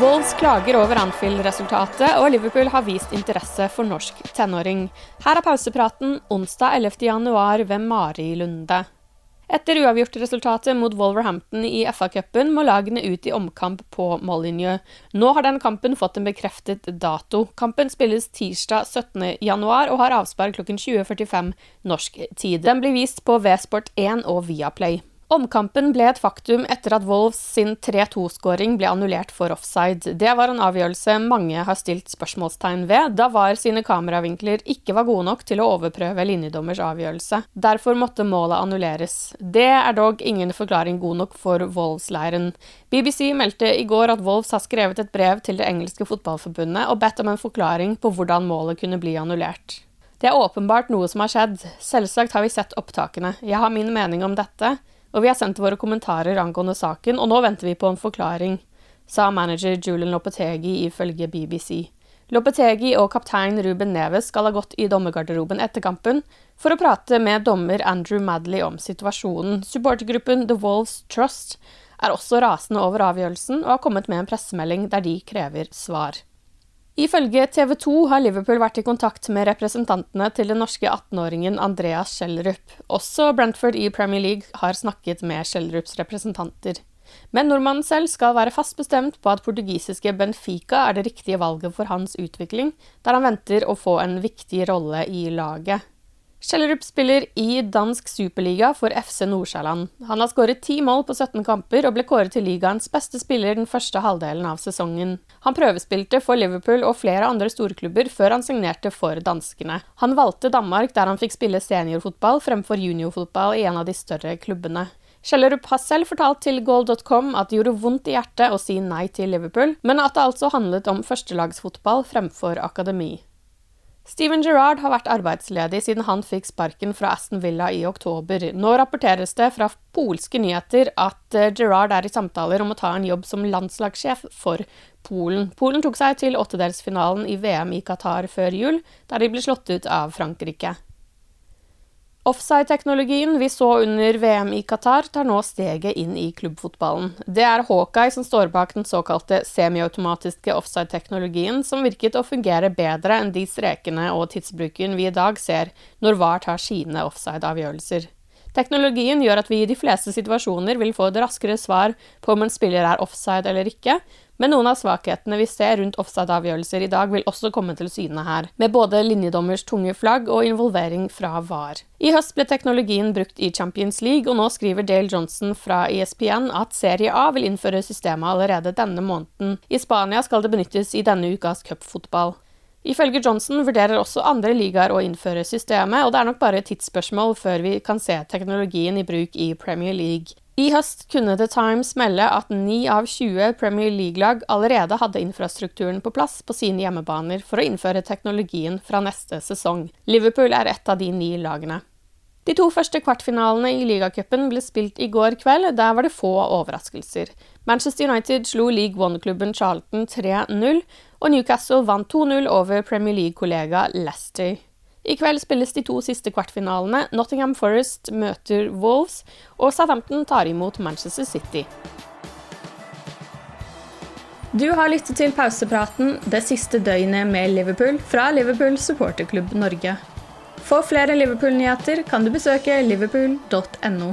Wolves klager over Anfield-resultatet, og Liverpool har vist interesse for norsk tenåring. Her er pausepraten onsdag 11. januar ved Mari Lunde. Etter uavgjort-resultatet mot Wolverhampton i FA-cupen må lagene ut i omkamp på Molyneux. Nå har den kampen fått en bekreftet dato. Kampen spilles tirsdag 17.1 og har avspark klokken 20.45 norsk tid. Den blir vist på V-sport 1 og Viaplay. Omkampen ble et faktum etter at Wolves sin 3-2-skåring ble annullert for offside. Det var en avgjørelse mange har stilt spørsmålstegn ved, da VAR sine kameravinkler ikke var gode nok til å overprøve linjedommers avgjørelse. Derfor måtte målet annulleres. Det er dog ingen forklaring god nok for Wolves-leiren. BBC meldte i går at Wolves har skrevet et brev til det engelske fotballforbundet og bedt om en forklaring på hvordan målet kunne bli annullert. Det er åpenbart noe som har skjedd. Selvsagt har vi sett opptakene. Jeg har min mening om dette og vi har sendt våre kommentarer angående saken, og nå venter vi på en forklaring, sa manager Julian Lopetegi ifølge BBC. Lopetegi og kaptein Ruben Neves skal ha gått i dommergarderoben etter kampen for å prate med dommer Andrew Madley om situasjonen. Supportergruppen The Wolves Trust er også rasende over avgjørelsen og har kommet med en pressemelding der de krever svar. Ifølge TV 2 har Liverpool vært i kontakt med representantene til den norske 18-åringen Andreas Schjelderup. Også Brentford i Premier League har snakket med Schjelderups representanter. Men nordmannen selv skal være fast bestemt på at portugisiske Benfica er det riktige valget for hans utvikling, der han venter å få en viktig rolle i laget. Kjellerup spiller i dansk superliga for FC Nordsjælland. Han har skåret ti mål på 17 kamper og ble kåret til ligaens beste spiller den første halvdelen av sesongen. Han prøvespilte for Liverpool og flere andre storklubber før han signerte for danskene. Han valgte Danmark, der han fikk spille seniorfotball fremfor juniorfotball i en av de større klubbene. Kjellerup har selv fortalt til goal.com at det gjorde vondt i hjertet å si nei til Liverpool, men at det altså handlet om førstelagsfotball fremfor akademi. Steven Gerrard har vært arbeidsledig siden han fikk sparken fra Aston Villa i oktober. Nå rapporteres det fra polske nyheter at eh, Gerrard er i samtaler om å ta en jobb som landslagssjef for Polen. Polen tok seg til åttedelsfinalen i VM i Qatar før jul, der de ble slått ut av Frankrike. Offside-teknologien vi så under VM i Qatar, tar nå steget inn i klubbfotballen. Det er Hawkeye som står bak den såkalte semiautomatiske offside-teknologien, som virket å fungere bedre enn de strekene og tidsbruken vi i dag ser når VAR tar sine offside-avgjørelser. Teknologien gjør at vi i de fleste situasjoner vil få et raskere svar på om en spiller er offside eller ikke, men noen av svakhetene vi ser rundt offside-avgjørelser i dag, vil også komme til syne her, med både linjedommers tunge flagg og involvering fra VAR. I høst ble teknologien brukt i Champions League, og nå skriver Dale Johnson fra ESPN at Serie A vil innføre systemet allerede denne måneden. I Spania skal det benyttes i denne ukas cupfotball. Ifølge Johnson vurderer også andre ligaer å innføre systemet, og det er nok bare et tidsspørsmål før vi kan se teknologien i bruk i Premier League. I høst kunne The Times melde at 9 av 20 Premier League-lag allerede hadde infrastrukturen på plass på sine hjemmebaner for å innføre teknologien fra neste sesong. Liverpool er et av de ni lagene. De to første kvartfinalene i ligacupen ble spilt i går kveld. Der var det få overraskelser. Manchester United slo League One-klubben Charlton 3-0, og Newcastle vant 2-0 over Premier League-kollega Leicester. I kveld spilles de to siste kvartfinalene. Nottingham Forest møter Wolves, og Southampton tar imot Manchester City. Du har lyttet til pausepraten det siste døgnet med Liverpool fra Liverpool supporterklubb Norge. For flere Liverpool-nyheter kan du besøke liverpool.no.